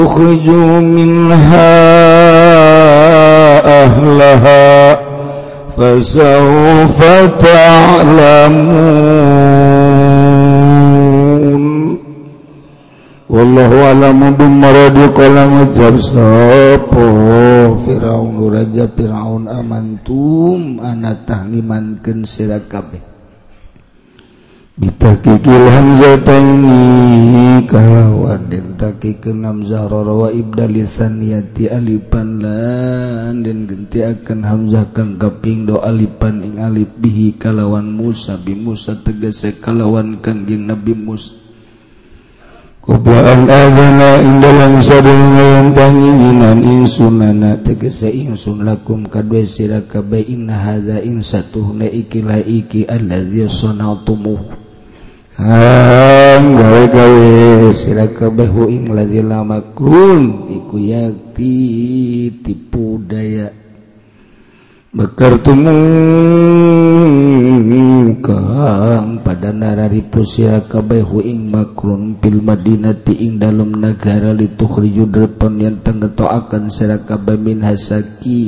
لتخرجوا منها أهلها فسوف تعلمون والله أعلم بمراد قلم جبسطه Firaun Raja Firaun amantum anak tahlimankan sirah kabeh ditakikil hamzataini kalawan. Den takikeun hamzah rarawa ibdali saniyati alipan lan. Den akan hamzah kang kaping do alipan ing alif bihi kalawan Musa. Bi Musa tegese kalawan kangjeng Nabi Musa. Qabla azana indalang sadurunge ngayon panginginan insunana tegese insun lakum kadwe sira kabeh in hadza in satuhna ikilah iki alladzi sana'tumuhu. gawe-gawe sila kebehuing lagi lamakun iku yakti tipu daya. Bekertemu kang pada narari pusira kebehuing makrun pil madinati ing dalam negara litukhriju depan yang akan sira kabe min hasaki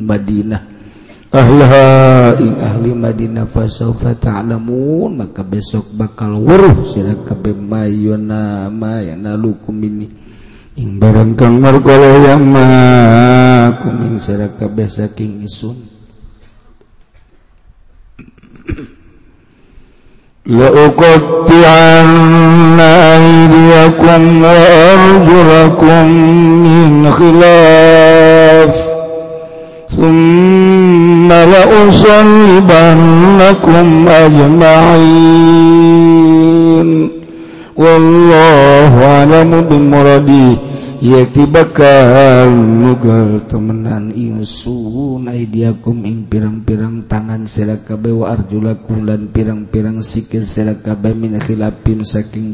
madinah. ahla ing ahli Madinah fasawfa ta'lamun maka besok bakal weruh sira kabeh mayuna mayana lukum ini. Ing barang kang margoleh yang ma kuming sira kabeh saking isun. La uqti'anna aydiyakum wa arjulakum min khilaf. ثم لأصلبنكم أجمعين والله أعلم بمرادي bakal nugal temenan Insun diakum ing pirang-pirang tangan serakabewa Arjulakulan pirang-pirang sikil serakabe Minkhilapim saking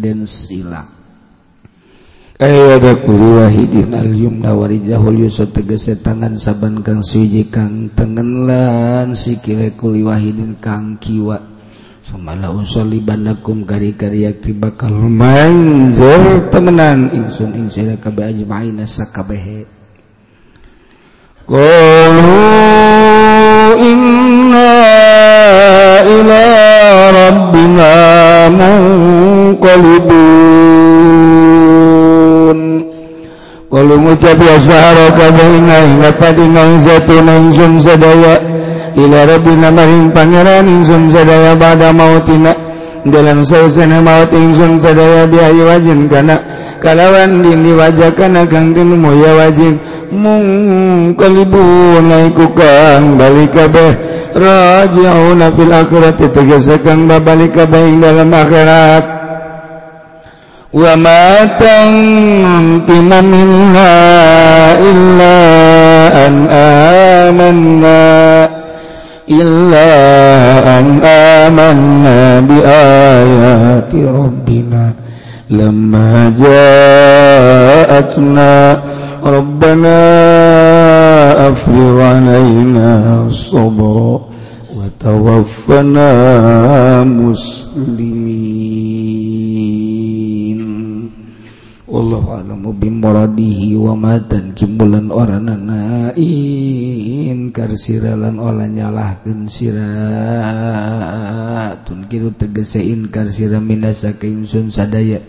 Quwahidin Alumnawarijahul tegese tangan saban kang suji kang tengen lan sikile wahidin kang kiwa. Sumala usoli banakum kari karya bakal manjur temenan insun ingsun kabeh ajma'in sakabehe Qulu inna ila rabbina munqalibun. ngucap biasaun sedaya Iing Pangeran Insun sadaya pada mautina. Dalam sausana maut Insun sadaya Biayi wajin kana. Kalawan dini wajah karena gangtin moya wajin. Mung kalibun naiku kang balik kabeh. Raji'una fil akhirati tegesekan babalik kabeh dalam akhirat. wa ma tanqima minha illa an amanna إلا أن آمنا بآيات ربنا لما جاءتنا ربنا أفرغ علينا الصبر وتوفنا مسلمين Allah alamu bimoradihi wamadan kimulan orang nanain. Kar siralan olah nyalahkan siratun kiru tegesein kar sira minasa keingsun sadaya.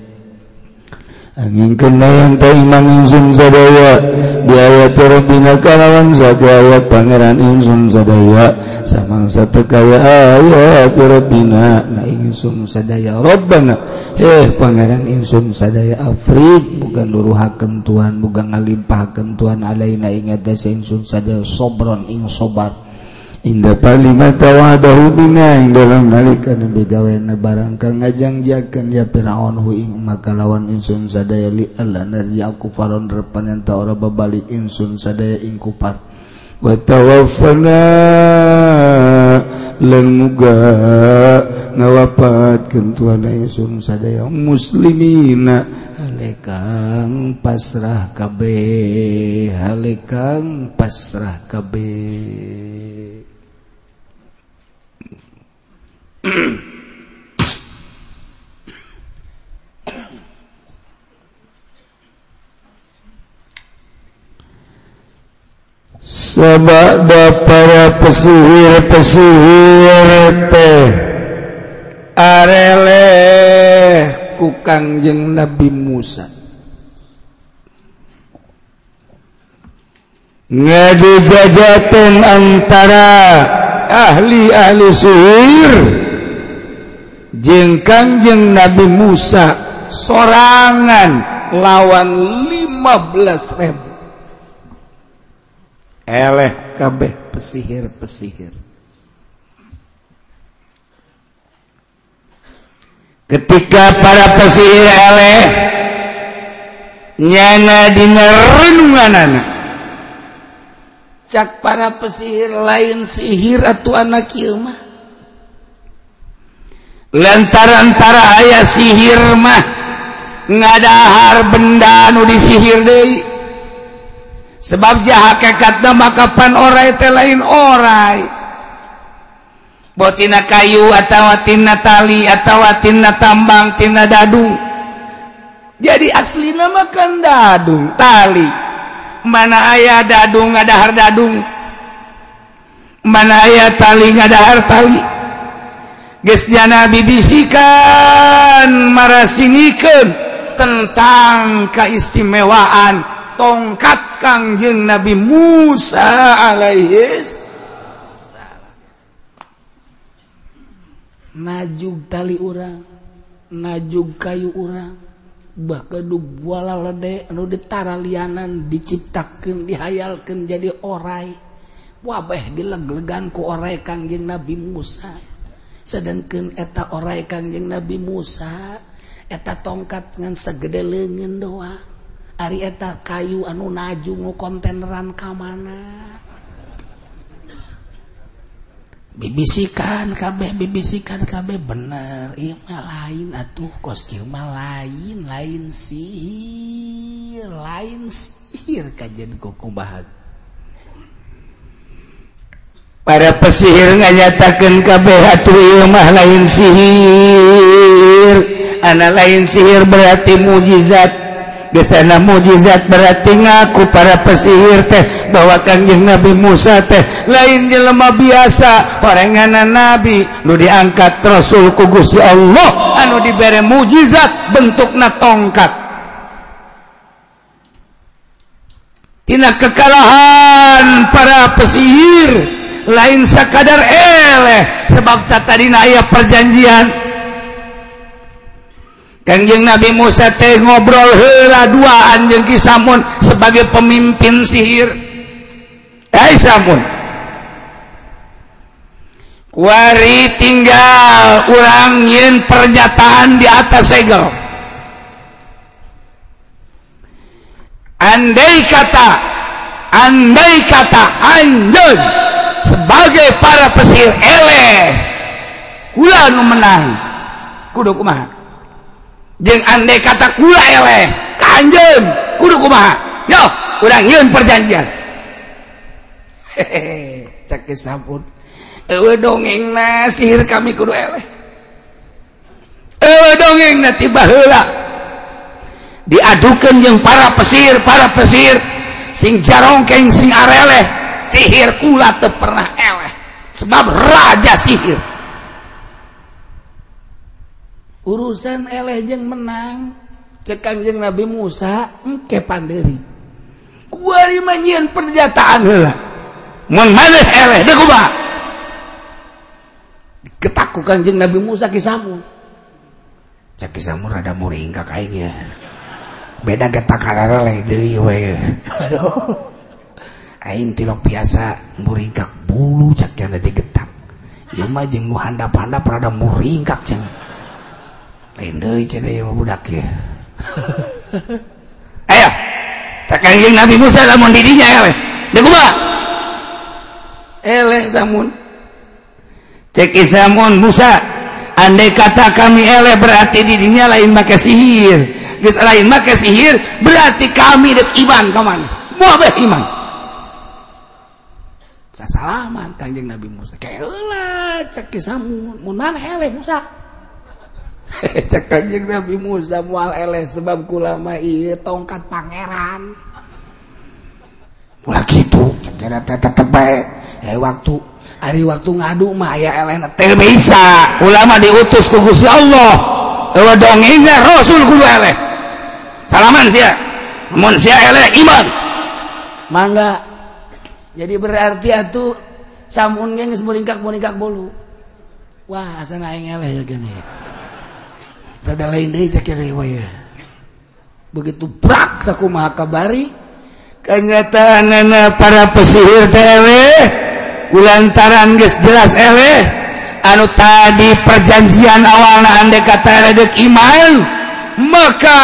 angingkennayan taiman insun sadaya biaya terobina kalawan sadaya pangeran insun sadaya samangsa tekaya ayat terobina na insun sadaya. Robbana heh pangeran insun sadaya afrik. Bukan luruhaken Tuhan bukan ngalimpahaken Tuhan. Alaina ingat dasa insun sadaya sobron ing sobat Indah palima tawadahu yang dalam nalikan nabi na barang kang ngajangjakeun ya Firaun huing maka lawan insun sadaya li Allah narji aku faron repan yang ta ora babalik insun sadaya ing kupar. Wa tawaffana lan muga ngawapatkeun tuana insun sadaya muslimina. Halekang pasrah kabeh halekang pasrah kabeh. sabada para pesihir-pesihir teh arele ku Kangjeng Nabi Musa. Ngadu jajaten antara ahli-ahli sihir. jengkang Kangjeng Nabi Musa sorangan lawan 15.000 eleh kabeh pesihir-pesihir. Ketika para pesihir eleh nyana dina renungan anak cak para pesihir lain sihir atau anak ilmah lantarantara ayah sihir mah ngadahar benda nu disihir deui. Sebab jah hakikatna maka pan orai teh lain orai. Botina kayu atawa tina tali atawa tina tambang tina dadung jadi asli nama kan dadung tali. Mana ayah dadung ngadahar dadung mana ayah tali ngadahar tali? nabi bisikan marasingiken tentang keistimewaan tongkat Kangjeng Nabi Musa alaihi najug tali urang najug kayu urang bakkedug buala lede anu ditara lianan diciptakan dihayalkan jadi orai. Wabeh dileglegan ku orai Kangjeng Nabi Musa. sedangkan eta orai Kangjeng Nabi Musa eta tongkat ngan segede lengen doa Ari eta kayu anu najungu konteneran ka mana? Bibisikan kabeh bibisikan kabeh. Bener Ima lain atuh kostum lain lain sihir lain sihir kajen kuku bahagia para pesihir nganyatakan kabeh atuh mah lain sihir. Anak lain sihir berarti mujizat. Di sana mujizat berarti ngaku para pesihir teh bahwa Kangjeng Nabi Musa teh lain jelema biasa. Orangana Nabi lu diangkat Rasul ku Gusti Allah anu dibere mujizat bentukna tongkat. Tina kekalahan para pesihir. lain sakadar eleh sebab tadidina aya perjanjian. Kanjeng Nabi Musa teh ngobrol hela dua Ki Samun sebagai pemimpin sihir. Hai samun Kuari tinggal urang yen pernyataan di atas segel. Andai kata andai kata anjeun sebagai para pesihir eleh kula nu menang. Kudu kumaha? Jeung andai kata kula eleh kanjeun kudu kumaha? Yo urang nyeun perjanjian. Hehehe cek sampun eueuh dongengna sihir kami kudu eleh eueuh dongengna tiba heula. Diadukeun jeung para pesihir para pesihir sing jarongkeng sing areleh. sihir kula te pernah eleh. Sebab raja sihir. Urusan eleh jeng menang cekang jeng Nabi Musa engke pandiri kuari manjian perjataan hela mun maneh eleh deh kuba ketakukan jeng Nabi Musa kisamu cek kisamu rada muring kakaknya beda getak karara lain deui wae. aduh. Ain tilok biasa muringkak bulu cak yang ada getak ieu mah jeung nu handap-handap rada muringkak cen lain deui cenah ieu mah budak ieu. Ayo cak anjing Nabi Musa lamun di dinya ya weh dekumaha eleh samun. Cek isamun Musa andai kata kami eleh berarti di dinya lain make sihir. Geus lain make sihir berarti kami dek iman ka mana? Moal iman. salaman Kanjeng Nabi Musa. Keula cek kisah munan eleh Musa? Cek Kanjeng Nabi Musa mual eleh sebab kulama ieu tongkat pangeran. Ulah kitu cek tetep bae. Eh waktu hari waktu ngadu mah aya eleh teu bisa. Ulama diutus ku Gusti Allah. Eueuh dongengna rasul kudu eleh. Salaman sia. Mun sia eleh iman. Mangga jadi berarti atuh samun ge geus mulingkak bolu. Wah asa aing eleh ya gini. Ada lain deui cek ya. Begitu prak sakumaha kabari kenyataan para pesihir teh eleh ulantaran geus jelas eleh anu tadi perjanjian awalna andai kata redek iman maka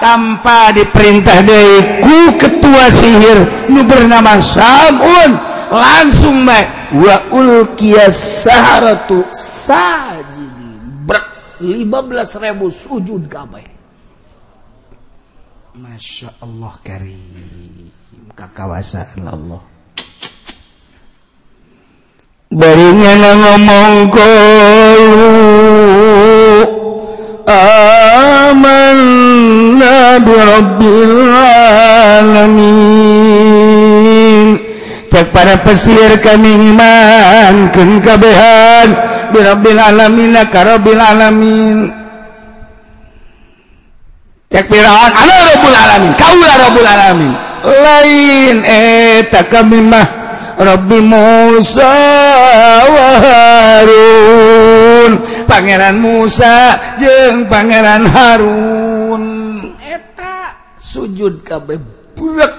tanpa diperintah dariku ketua sihir nu bernama Samun. Langsung baik wa ulkiyas saharatu sajidin. Ber 15 ribu sujud kabeh. Masya Allah karim. Kakawasan Allah. Barinya ngomong kau. Alhamdulillahmin cek para pesir kami iman kekabehan birabbil alamin karobil alamin. Cek Firaun ana rabbul alamin kaula rabbul alamin. Lain eh, eta kami mah Rabbi Musa wa Harun. Pangeran Musa jeung Pangeran Harun. sujud kabeh budak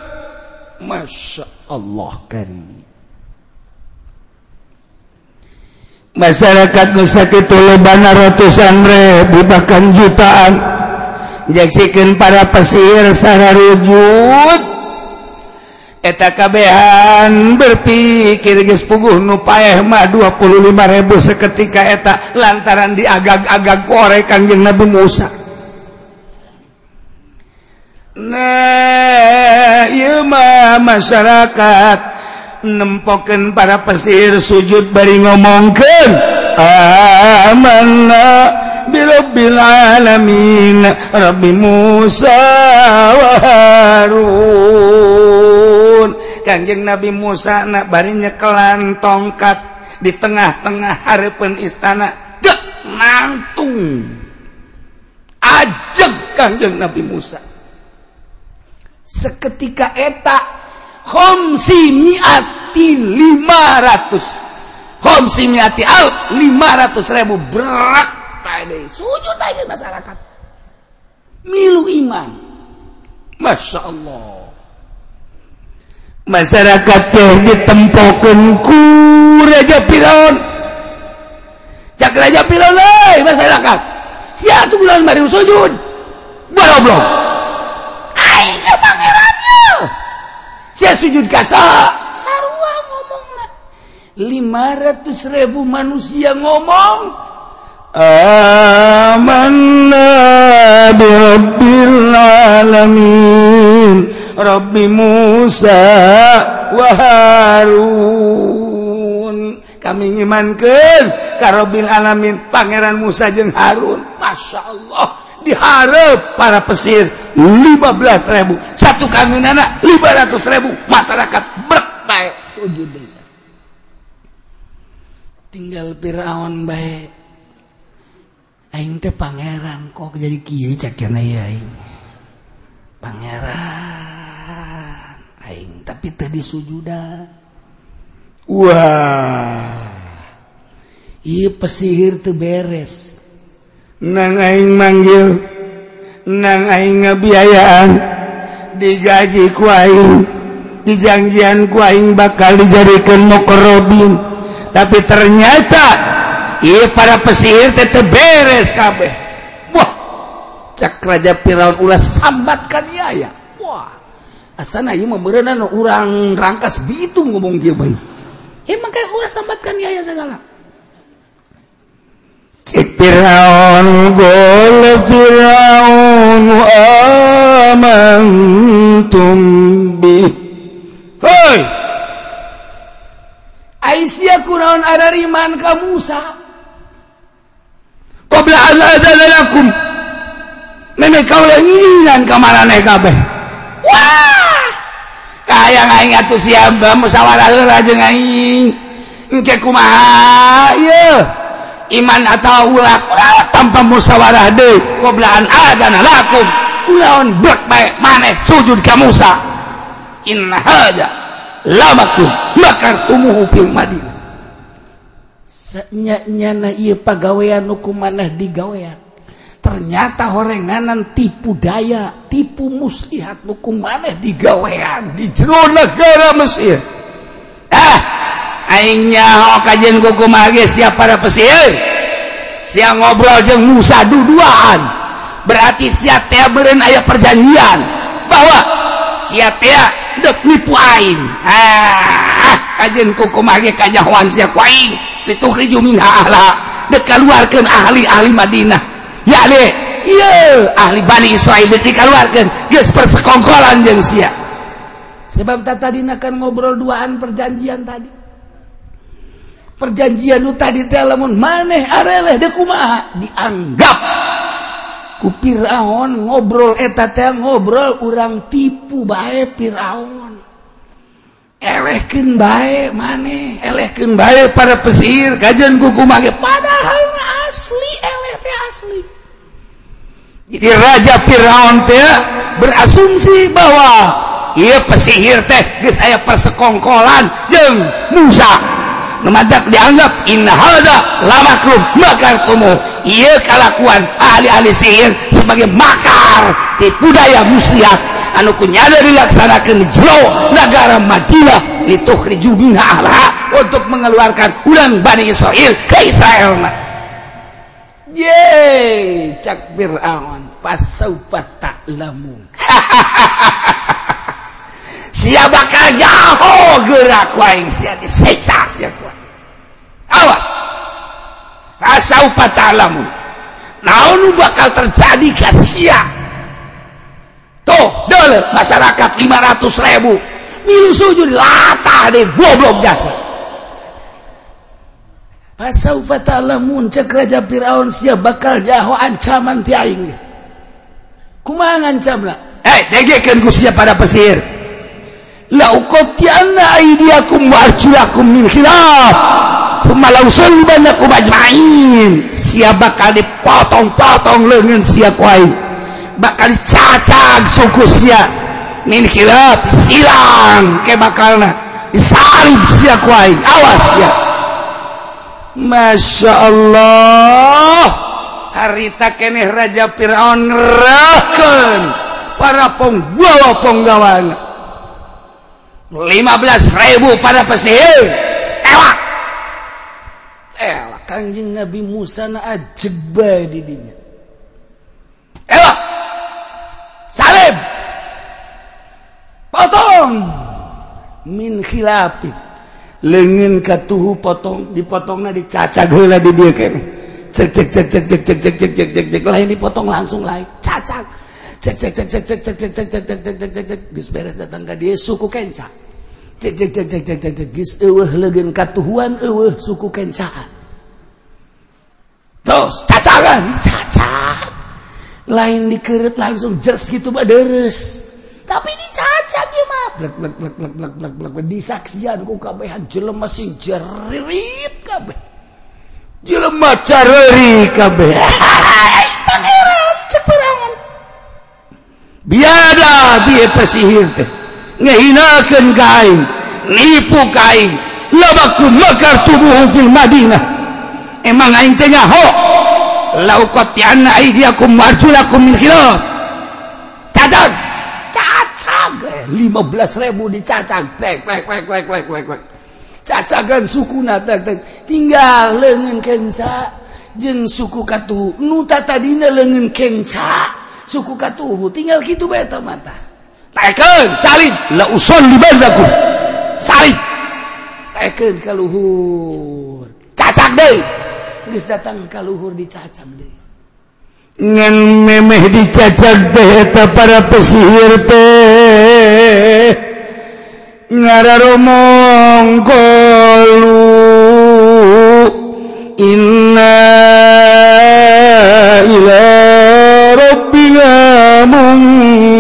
Masya Allah kari masyarakat nusaki tulebana ratusan ribu bahkan jutaan. Jaksikan para pesir secara rujud. Eta kabehan berpikir geus puguh nu paeh mah 25.000 seketika eta lantaran diagag-agag korek Kanjeng Nabi Musa. Nah masyarakat nempoken para pesir sujud bari ngomongken amanna birabbil alamin Rabbi Musa wa Harun. Kanjeng Nabi Musa nak bari nyekelan tongkat di tengah-tengah harapan istana dek mantung ajeg Kanjeng Nabi Musa. seketika etak homsi miati 500 homsi miati alf 500 ribu berak. Tadi sujud aja masyarakat. Milu iman. Masya Allah. Masyarakat teh ditempokan ku Raja Firaun. Cak Raja Firaun eh masyarakat. Siapa bulan baru sujud. Baroblok saya sujud kasa 500.000 manusia ngomong amanna birabbil alamin. Rabbi Musa wa Harun. Kami ngimankeun ka Rabbil alamin Pangeran Musa jeung Harun. Masya Allah. diharap para pesir 15.000 satu kangen anak 500.000 masyarakat berbaik sujud desa tinggal Firaun baik aing teh pangeran kok. Jadi kiai cakirna ya aing. Pangeran. Aing tapi tadi sujudan wah. Iya pesihir tuh beres. nang aing manggil nang aing ngebiayaan digaji ku aing dijanjian ku aing bakal dijadikan mokorobin tapi ternyata iya para pesihir tetap beres kabeh. Wah cak raja Firaun ulah sambatkan ya ya wah asana ieu mah beureuna urang rangkas bitung ngomong kieu bae. Emang kayak ulah sambatkan ya ya segala. Fir'aun qul Fir'aun amantum bi. Hoi Aisyah kunaon ada riman ka Musa? Qabla an adzana lakum. Meme kaula nginginan ka maraneh kabeh. Wah! Kayang aing atuh siamba musyawarah heula jeung aing Engke kumaha ieu? iman atau ulah tanpa musyawarah deui qoblaan adzana lakum ulaun blek bae maneh sujud ka Musa. In hadza lamakum makartumuhu fil madinah nya ieu pagawean nu maneh digawean ternyata horenganan tipu daya tipu muslihat nu maneh digawean di jero negara Mesir. Aingnyajen kuku magis siap para pesir. Siang ngobrol jeng Musa duduaan berarti siatea beren ayah perjanjian. Bahwa siatea dek nipu aing. Ah kajen kuku magis kanyawan siap aing. Dituhriju min ahla dek ahli-ahli Madinah. Ya le. Iya ahli Bani Israel dek dikeluarkan geus persekongkolan jeng sia. Sebab tata kan ngobrol duaan perjanjian tadi. perjanjian nu tadi teh lamun maneh areleh deu kumaha? Dianggap. Ku Firaun ngobrol eta teh ngobrol urang tipu bae Firaun. Elehkeun bae maneh. Elehkeun bae para pesir kajian ku kumaha? Padahal asli eleh teh asli. Jadi raja Firaun teh berasumsi bahwa ieu pesihir teh geus aya persekongkolan jeung Musa. memantak dianggap inhalda lamakruh makar tumuh iya kalakuan ahli-ahli sihir sebagai makar di budaya muslihat. Anu kunyada dilaksanakan di jero negara Madinah lituhriju minha ahla untuk mengeluarkan ulang Bani Israel ke Israel. Mah yeay cak Fir'aun pasaufa ta'lamun sia bakal jaho gerak waing sia disiksa sia kuat awas. Asa upatalamu naon bakal terjadi ka sia tuh dole masyarakat 500 ribu. Milu sujud latah deh goblok jasa asa upatalamu cek raja Firaun sia bakal jaho ancaman tiaing kumangan camla eh degekan ku sia pada pesir siapa potong-potong lengan siapwai bakal cacag sukusnya min khilaf silang ke bakalna. Disalib sia kuai awas ya Masya Allah. Harita keneh Raja Fir'aun ngerekan para penggawa penggawana 15.000 pada pesihir Kanjeng Nabi Musa na ajeba didinya. ewak Salib. Potong. Min khilapin. lengin katuhu potong. dipotongna dicacag heula di dia kene. Cek cek cek cek cek cek cek cek cek cek cek lain dipotong langsung lain. Cacag. cek cek cek cek cek cek cek cek cek cek cek cek cek cek geus beres datang ka dieu suku kenca cek cek cek cek cek cek cek geus eueuh legeun katuhuan eueuh suku kencaan terus cacaran caca lain dikeret langsung jers gitu mah deres tapi dicacah ieu mah blek blek blek blek blek blek blek disaksian ku kabehan jelema sing jeririt kabeh jelema careri kabeh biada dia persihir teh. Ngehinakeun ka aing nipu ka aing labaku makar tubuh di Madinah. Emang aing teh nyaho. Lauqatianna aydiakum warjulakum min khilaf. Cacag cacag 15.000 dicacag pek pek pek pek pek pek pek cacagan suku nata tinggal lengan kenca. Jeng suku katu. Nuta tadina lengan kenca. suku katuhu. Tinggal gitu beta mata. Taekeun salin. La usul libandaku salin. Taekeun ka luhur. Cacak deui geus datang ka luhur dicacak deui ngan memeh dicacak deui eta para pesihir teh ngararomong kolu inna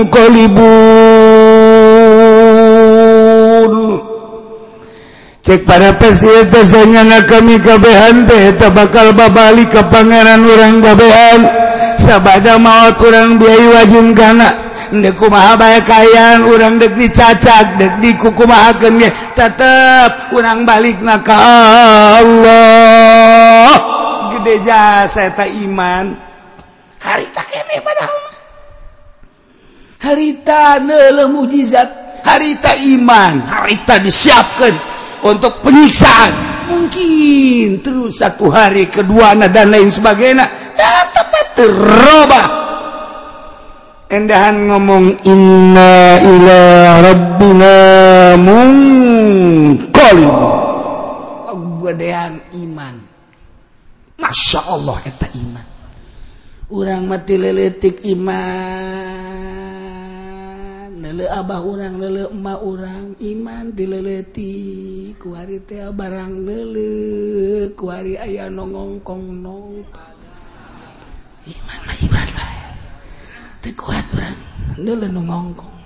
munqalibun cek para pesir tesanya na kami kabehan teh bakal babali ke pangeran orang kabehan. Sabada maut orang biayi wajin kana deku maha baya kayaan orang dek dicacak dek dikukumahakeun ge tetep urang balikna ka Allah. Gede jasa eta iman. Harita kene padahal harita mukjizat harita iman harita disiapkan untuk penyiksaan. Mungkin terus satu hari kedua dan lain sebagainya tetap terubah endahan ngomong inna ila rabbina mungkoli gedean iman. Masya Allah eta iman. Orang mati leletik iman. lele Abah urang lele emma urang iman dileleti. Kuari teh barang lele kuari ayah nongongkong nong iman mah iman bae. Teu kuat urang lele nongongkong.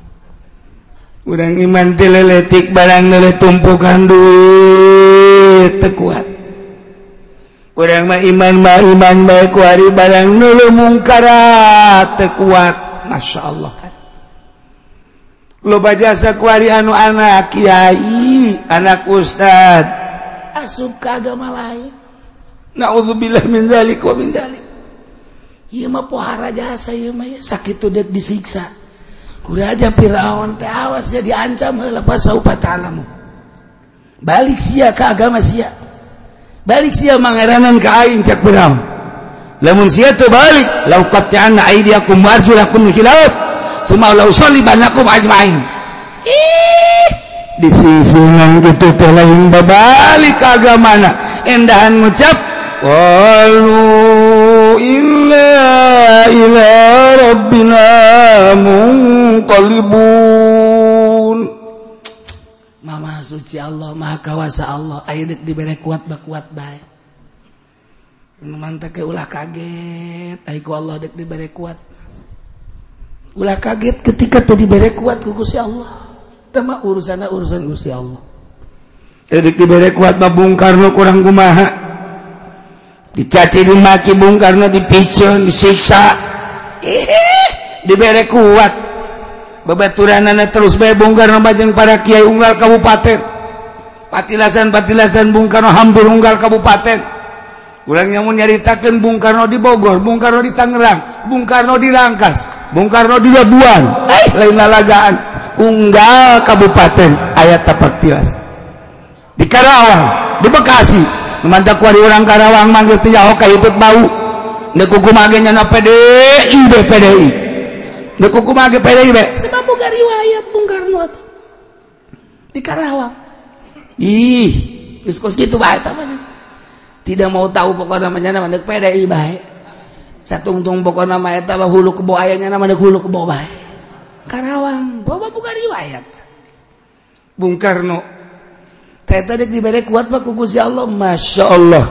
Urang iman dileletik barang lele tumpukan duit. Teu kuat. Urang mah iman mah iman bae kuari barang lele mungkarat. Teu kuat. Masyaallah loba jasa kuari anu anak Kyai anak Ustad. Asub ke agama lain. Naudzubillah min zalik wa min zalik ieu mah pohara jasa ieu mah sakitu deuk disiksa. Kuraja Firaun teh awas ya diancam heula pasaupa ta'lamu balik sia ke agama sia. Balik sia mangeranan ka aing cak Firaun. Lamun sia teu balik lauqati'anna aydiakum wa arjulakum min khilaf. ajmain disisinan gitu lain babalik agamana. Endahan ngucap walu illa ila rabbina munqalibun. Mama suci Allah maha kawasa Allah. Ayeuna dibere kuat ba kuat bae. Nu mantap ulah kaget. Ai ku Allah dek dibere kuat. ulah kaget ketika tadi bere kuat ku Gusti Allah. Tema urusana urusan Gusti Allah. Edik dibere kuat mah Bung Karno kurang kumaha. Dicaci dimaki Bung Karno dipicun disiksa. Ih dibere kuat. Bebaturan anak terus bae Bung Karno bajeng para kiai unggal kabupaten. Patilasan patilasan Bung Karno hampir unggal kabupaten. Ulangnya mau nyaritakeun Bung Karno di Bogor Bung Karno di Tangerang Bung Karno di Rangkas. Bung Karno juga buan eh, lain lalagaan. Unggal kabupaten ayat tapak tilas di Karawang di Bekasi. Mantap kuari orang Karawang manggil tiga hoka itu bau. Nekuku magenya na PDI be PDI nekuku mage PDI be. Sebab bukan riwayat Bung Karno di Karawang. Ih. Diskus gitu baik tamanya tidak mau tahu pokoknya namanya nama PDI baik satungtung pokok nama eta hulu kebo ayahnya nama ada hulu kebo bae. Karawang bawa buka riwayat. Bung Karno. Teta dek dibere kuat pak kukus ya Allah. Masya Allah.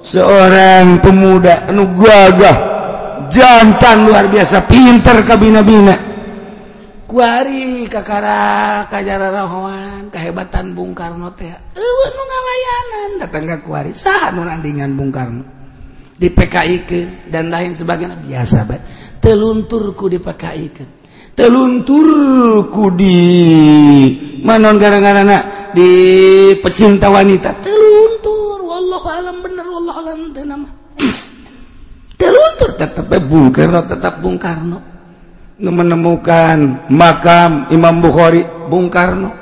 Seorang pemuda anu gagah Jantan luar biasa Pinter kabina-bina Kuari kakara kajara rahoan Kehebatan Bung Karno teh. Ewa nu ngalayanan Datang ke kuari Sahan nandingan Bung Karno? di PKI ke dan lain sebagainya. Biasa banget telunturku di PKI ke telunturku di manon gara-gara di pecinta wanita. Teluntur. Wallahu alam bener wallahu alam nama. Teluntur tetap Bung Karno tetap Bung Karno. Menemukan makam Imam Bukhari Bung Karno.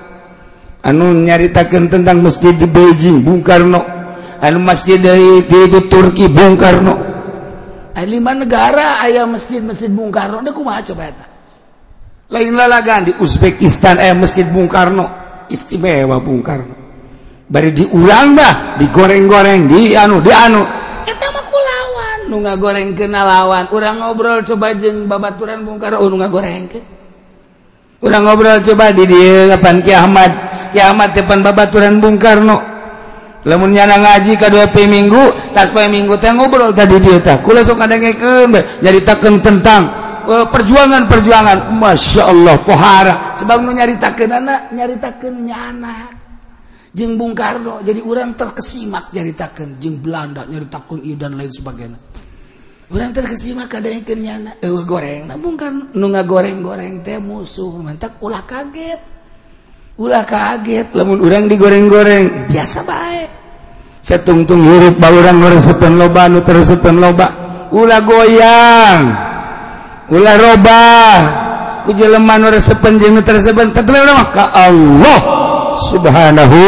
Anu nyaritakan tentang masjid di Beijing Bung Karno. anu masjid dari di Turki Bung Karno. Lima negara? Ayah masjid masjid Bung Karno. Ini kumaha coba eta? Lain lalagan di Uzbekistan ayah masjid Bung Karno. Istimewa Bung Karno. Bari diulang dah digoreng-goreng di anu di anu. Eta mah kulawan nu goreng kenal lawan. Urang ngobrol coba jeung babaturan Bung Karno. Oh, nu goreng ke urang ngobrol coba di dieu Ki Ahmad. Ki Ahmad depan babaturan Bung Karno. lemunnya na ngaji ka minggu tas minggu teh ngobrol tadi dia tak kula sok kadengkeun jadi takeun tentang eh, perjuangan-perjuangan. Masya Allah pohara. Sebab nyaritakeun anak nyaritakeun nyana. Jeung Bung Karno jadi urang terkesimak nyaritakeun. Jeung Belanda nyaritakeun ieu dan lain sebagainya. Urang terkesimak kadengkeun nyana. Eueuh goreng. Bung Karno nu ngagoreng-goreng teh musuh. Mantak ulah kaget. Ulah kaget. Lamun urang digoreng-goreng biasa baik setungtung huruf baluran meresepen loba nu teresepen loba. Ulah goyang ulah roba. Ku jelema nu resepen jeung nu teresepen tetep mah ka Allah subhanahu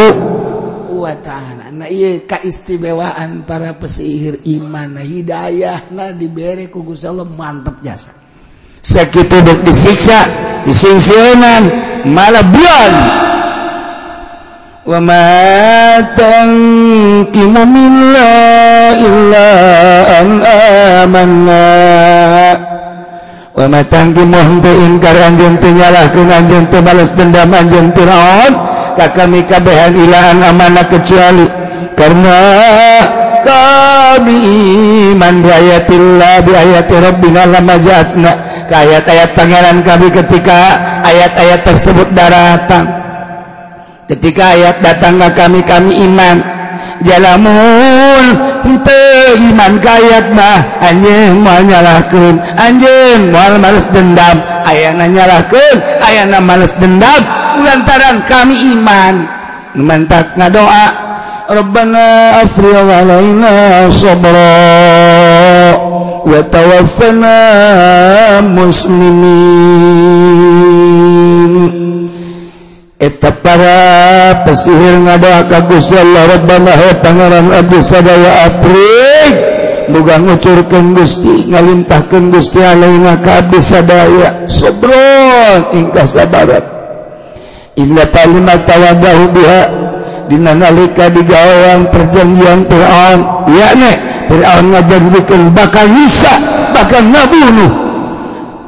wa ta'ala. Na ieu kaistimewaan para pesihir iman. Na hidayahna dibere ku Gusti Allah mantep jasa. Sakitu dek disiksa disingsieunan malah bulan وما تنقم منا إلا أن آمنا وما تنقم henteu ingkar anjeun teu nyalahkeun anjeun teu balas dendam anjeun Firaun ka kami kabehan ilaan amanah kecuali karena kami iman bi ayatillah bi ayati rabbina lama ja'atna ayat-ayat pangeran kami ketika ayat-ayat tersebut datang ketika ayat datang ke kami kami iman. Jalamun henteu iman ka ayat mah. Anjeun moal nyalahkeun anjeun moal males dendam. Ayana nyalahkeun ayana males dendam. Ulantaran kami iman. Mantak ngadoa Rabbana afri alaina sabra wa tawaffana muslimin. eta para pesihir ngadoa ka Gusti Allah Rabbana he pangeran abdi sadaya aprik. Muga ngucurkeun Gusti ngalimpahkeun Gusti alaina ka abdi sadaya. Sabron ingkah sabarat. Inna talima tawadahu biha dina nalika digawang perjanjian Fir'aun. Yakni Fir'aun ngajanjikeun bakal nyiksa bakal ngabunuh.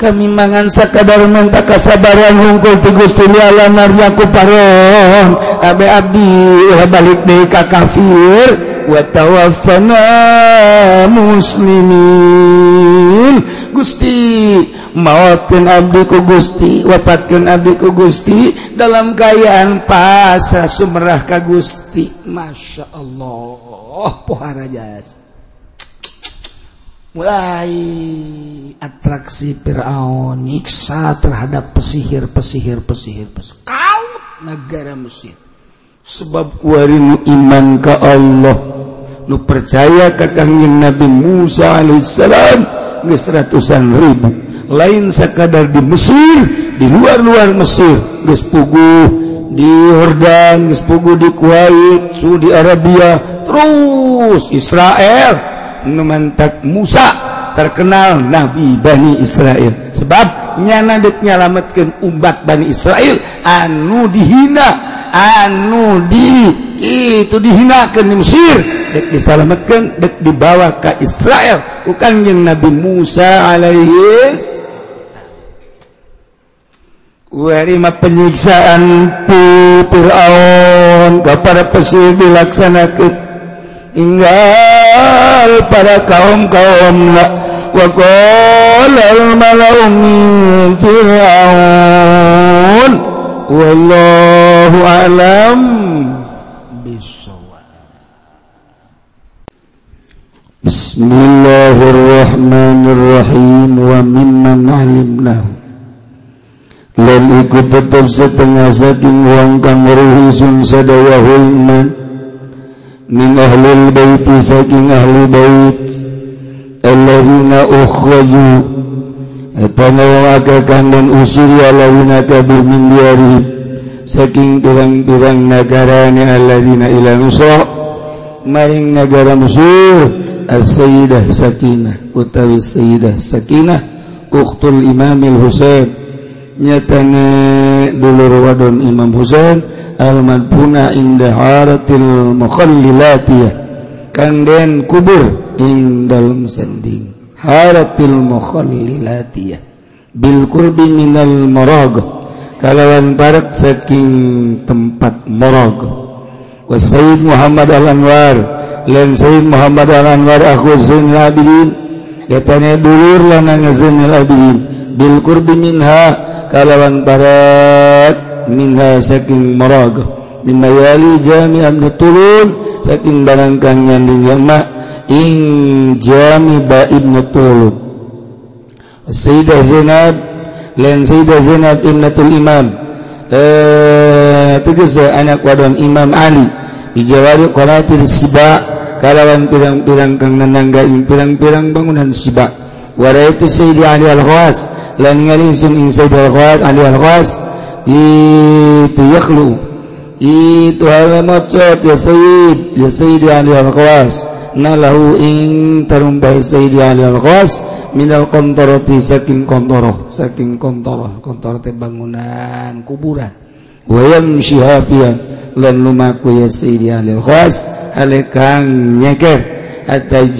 kami mangan sakadar menta kasabaran hungkul ti Gusti Allah narzaku paron abe abdi ulah balik deui ka kafir. Wa tawaffana muslimin. Gusti mautkeun abdi ku Gusti wafatkeun abdi ku Gusti dalam kayaan pasrah sumerah ka Gusti. Masya Allah pohara jasa mulai atraksi Firaun nyiksa terhadap pesihir-pesihir pesihir kaum negara Mesir. Sebab warimu iman ke Allah. Lu percaya ke kangjeng Nabi Musa alaihissalam geus ratusan ribu. Lain sekadar di Mesir di luar-luar Mesir geus puguh di Yordan geus puguh di Kuwait Saudi Arabia terus Israel. numantak Musa terkenal Nabi Bani Israel. Sebab nyanadek nyalamatkan umat Bani Israel anu dihina anu di itu dihinakan di Mesir. Dek disalamatkan dek dibawa ke Israel bukan yang Nabi Musa alaihi Warima penyiksaan pu Fir'aun kepada pesir dilaksanakan hingga berkata para kaum-kaum waqala al-mala'u min fir'aun. Wallahu a'lam bisawab Bismillahirrahmanirrahim. Wa mimman alimnahu. Lan ikut tetap setengah saking wong kang ruhi sun iman min ahlil baiti saking ahli bait alladzina ukhraju etana wong akeh dan usir alladzina kabur min diarihim saking pirang-pirang nagarane alladzina ila nusra maring negara musuh as-sayyidah sakinah utawi sayyidah sakinah uktul imamil husain nyatane dulur wadon imam husain almadbuna indah haratil mukhallilatiyah kang den kubur ing dalam sending. Haratil mukhallilatiyah bil qurbi minal marag kalawan parak saking tempat marag wa sayyid Muhammad al Anwar lan sayyid Muhammad al Anwar aku zainul abidin katanya dulur lanang zainul abidin bil qurbi minha kalawan parak minha saking merog min mayali jami abdi saking barang kang nyanding jama jami baibna turun Sayyidah Zainab lain Sayyidah Zainab ibnatul imam. Eh tegese anak wadon Imam Ali. Dijawari qalatil siba kalawan pirang-pirang kang nananggaing pirang-pirang bangunan siba. Waraitu Sayyidi Ali al-Khawas lan ningali sun ing Sayyidi al-Khawas Ali al-Khawas itu yakhlu. Itu alamat macet ya sayyid. Ya sayyid ali al-qas. Nalahu ing tarumbai sayyid ali al-qas. Minal kontoroti saking kontoro saking kontoro kontoro teh bangunan kuburan. Wayam syihafian lan lumaku ya sayyid ali al-qas. Alekang nyeker. Atajawiza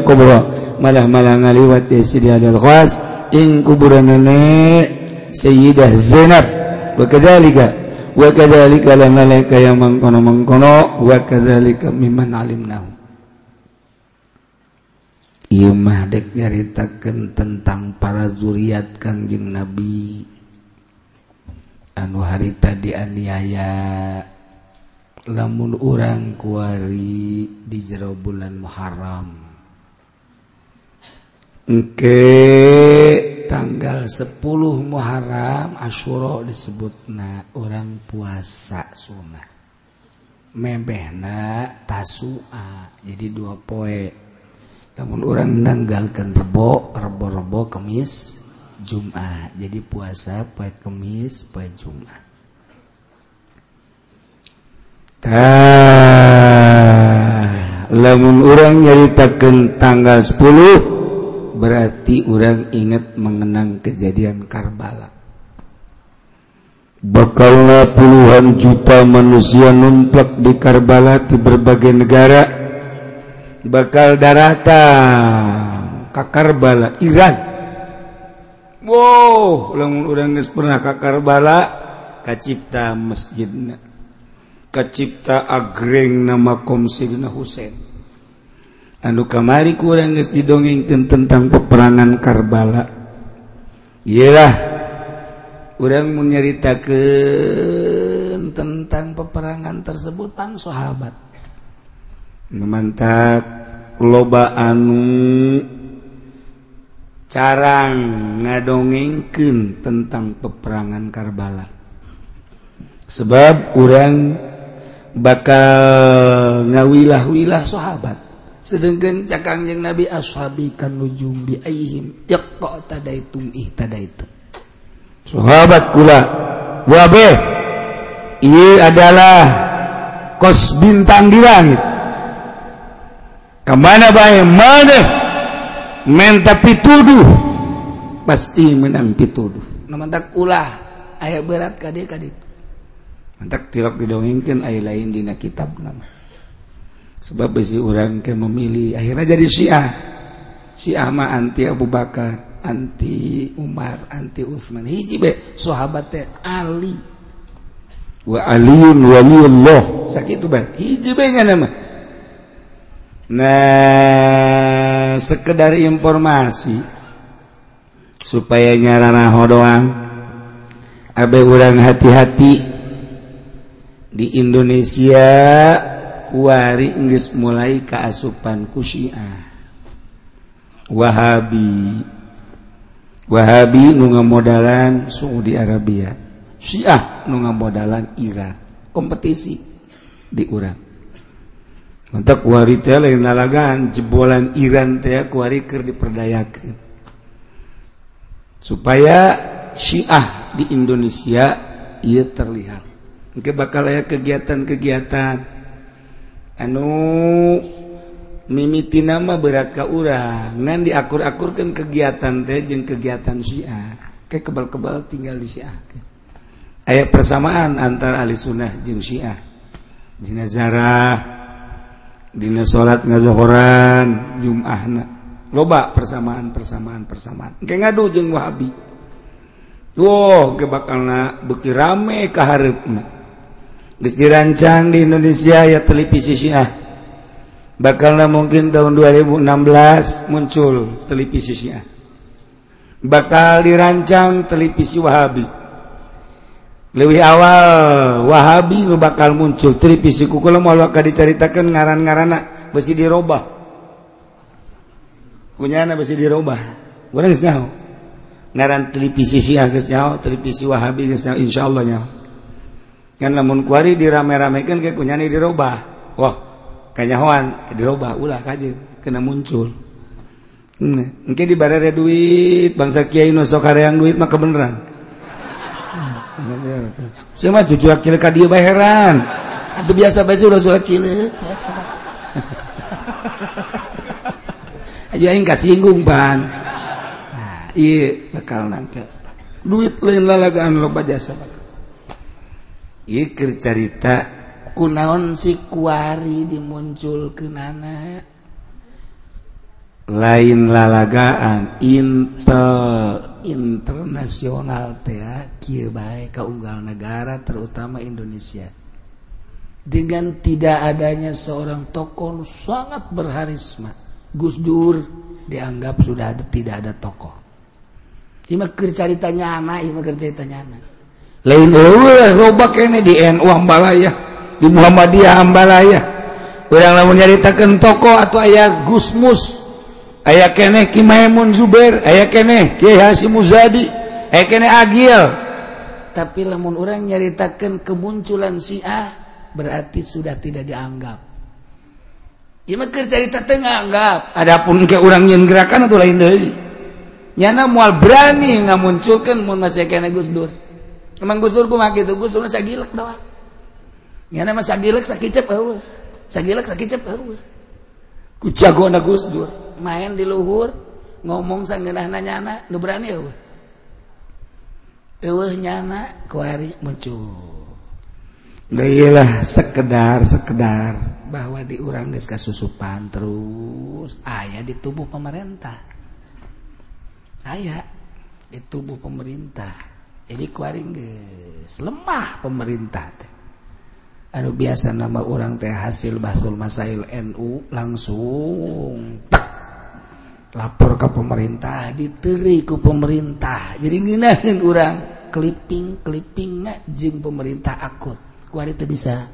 kubra. Malah malah ngaliwat ya sayyid ali al-qas. Ing kuburan nenek. Sayyidah Zainab. Wa kadzalika wa kadzalika lanalaika yang mangkono-mangkono wa kadzalika mimman alimnahu. Ieu mah dek nyaritakeun tentang para zuriat Kangjeng Nabi. Anu harita dianiaya lamun urang kuari di jero bulan Muharram. Oke okay. Tanggal 10 Muharram Asyura disebut na orang puasa sunnah. Mebehna tasua jadi dua poe. Namun orang menanggalkan rebo rebo-rebo kemis Jumat. Jadi puasa pai kemis pai Jumat. Lamun orang nyaritakan tanggal 10 berarti orang ingat mengenang kejadian Karbala. Bakallah puluhan juta manusia numplak di Karbala di berbagai negara. Bakal daratan ke Karbala Iran. Wow ulang orang pernah ke Karbala kacipta masjidna. Kacipta agreng nama Komsidina Husain anu kamari kurang didongengkan tentang peperangan Karbala. Iyalah kurang menyeritakan tentang peperangan tersebut pan sahabat. Memantap loba anu carang ngadongengken tentang peperangan Karbala. Sebab orang bakal ngawilah-wilah sahabat sedangkan cakangjeng nabi ashabi kan nujum bi aihim. Yaqta tadaitum ihtadaitum sahabat kula wabe ieu adalah kos bintang di langit. Kemana bae mana? Menta pituduh pasti menang pituduh. Namantak ulah aya berat ka dieu ka mantak tilok didongengkan aya lain dina kitab nama. sebab besi orang ke memilih akhirnya jadi Syiah. Syiah mah anti Abu Bakar anti Umar anti Utsman. Hiji be sahabat teh Ali. Wa Aliun waliyullah. Sakitu be. Hiji be nya nama. Nah sekedar informasi supaya nyarana doang abe urang hati-hati di Indonesia wari nggis mulai keasupan kusiah Wahabi. Wahabi nunga modalan Saudi Arabia. Syiah nunga modalan Irak. Kompetisi di urang. Untuk wari teh lain lalagan jebolan Iran teh kuari keur diperdayakeun. Supaya Syiah di Indonesia ia terlihat. Mungkin bakal ya kegiatan-kegiatan. anu mimiti nama berat ka urang. Ngan diakur-akurkan kegiatan teh jeung kegiatan Syiah. Ke kebal-kebal tinggal di Syiah. Ayat persamaan antara ahli sunnah jeung Syiah. Dina zarah dina salat ngazohoran jumahna. Loba persamaan persamaan persamaan. Engke ngadu jeung Wahabi. Wow, ge bakalna beki rame kahareupna dirancang di Indonesia ya televisi Syiah Bakalna mungkin tahun 2016 muncul televisi Syiah bakal dirancang televisi Wahabi. Lebih awal Wahabi nu bakal muncul televisi ku mau akan diceritakan ngaran-ngarana besi dirubah punya anak besi dirubah orang nyaho. Ngaran televisi Syiah geus nyaho televisi Wahabi geus nyaho insyaallah nyaho. ngan lamun kuari dirame-ramekeun ke kunyani dirubah wah kanyahoan dirubah ulah kajeun kena muncul hmm. engke dibarere duit bangsa kiai nu sok kareang duit mah kebeneran Semua jujur cilik ka dieu bae heran. Atuh biasa bae ulah sulak cilik. Biasa Aja aing kasinggung ban. Nah, iya bakal nanti. Duit lain lalagaan loba jasa. Iya cerita kunaon si kuari dimuncul ke nana lain lalagaan intel. Internasional baik keunggal negara terutama Indonesia. Dengan tidak adanya seorang tokoh sangat berharisma. Gus Dur dianggap sudah ada tidak ada tokoh. Ini ceritanya anak ini ceritanya anak lain robak ini di NU Ambalaya di Muhammadiyah Ambalaya orang lamun nyaritakeun tokoh atau ayah Gusmus ayah keneh Ki Maimun Zubair ayah keneh Kiai Hasyim Muzadi ayah keneh Agil tapi lamun orang nyaritakan kemunculan Syiah berarti sudah tidak dianggap Iya cerita tengah anggap. Adapun ke orang yang gerakan atau lain dari. Nyana mual berani ngamunculkan mun masih kena Gus Dur. Emang Gus Dur mah gitu, gusur saya gilek doang. Ya nama saya gilek, saya kicep eh, awe. Saya. Eh, ku na gus dur. Main di luhur, ngomong sanggenah nanyana, nu berani eh, awe. Ewe nyana, kuari muncul. Dailah sekedar sekedar bahwa diurang geus kasusupan terus ayah di tubuh pemerintah. Ayah di tubuh pemerintah jadi kuaring lemah pemerintah teh. Anu biasa nama orang teh hasil Basul Masail NU langsung tak lapor ke pemerintah diteri ku pemerintah. Jadi ngeunaheun orang clipping clipping nak jeung pemerintah akut. Kuari teh bisa.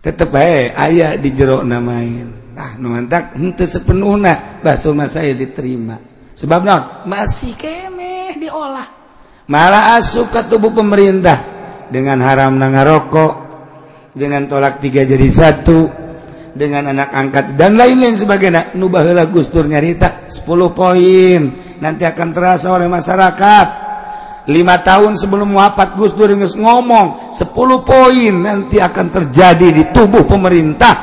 Tetep bae aya di jero namain. Nah nu mantak henteu sepenuhna Basul Masail diterima. Sebab non masih kene diolah. Malah asuk ke tubuh pemerintah. Dengan haram nangarokok dengan tolak tiga jadi satu. Dengan anak angkat dan lain-lain sebagai nubahlah Gustur nyarita 10 poin. Nanti akan terasa oleh masyarakat. Lima tahun sebelum wafat Gus Dur ngomong 10 poin nanti akan terjadi di tubuh pemerintah.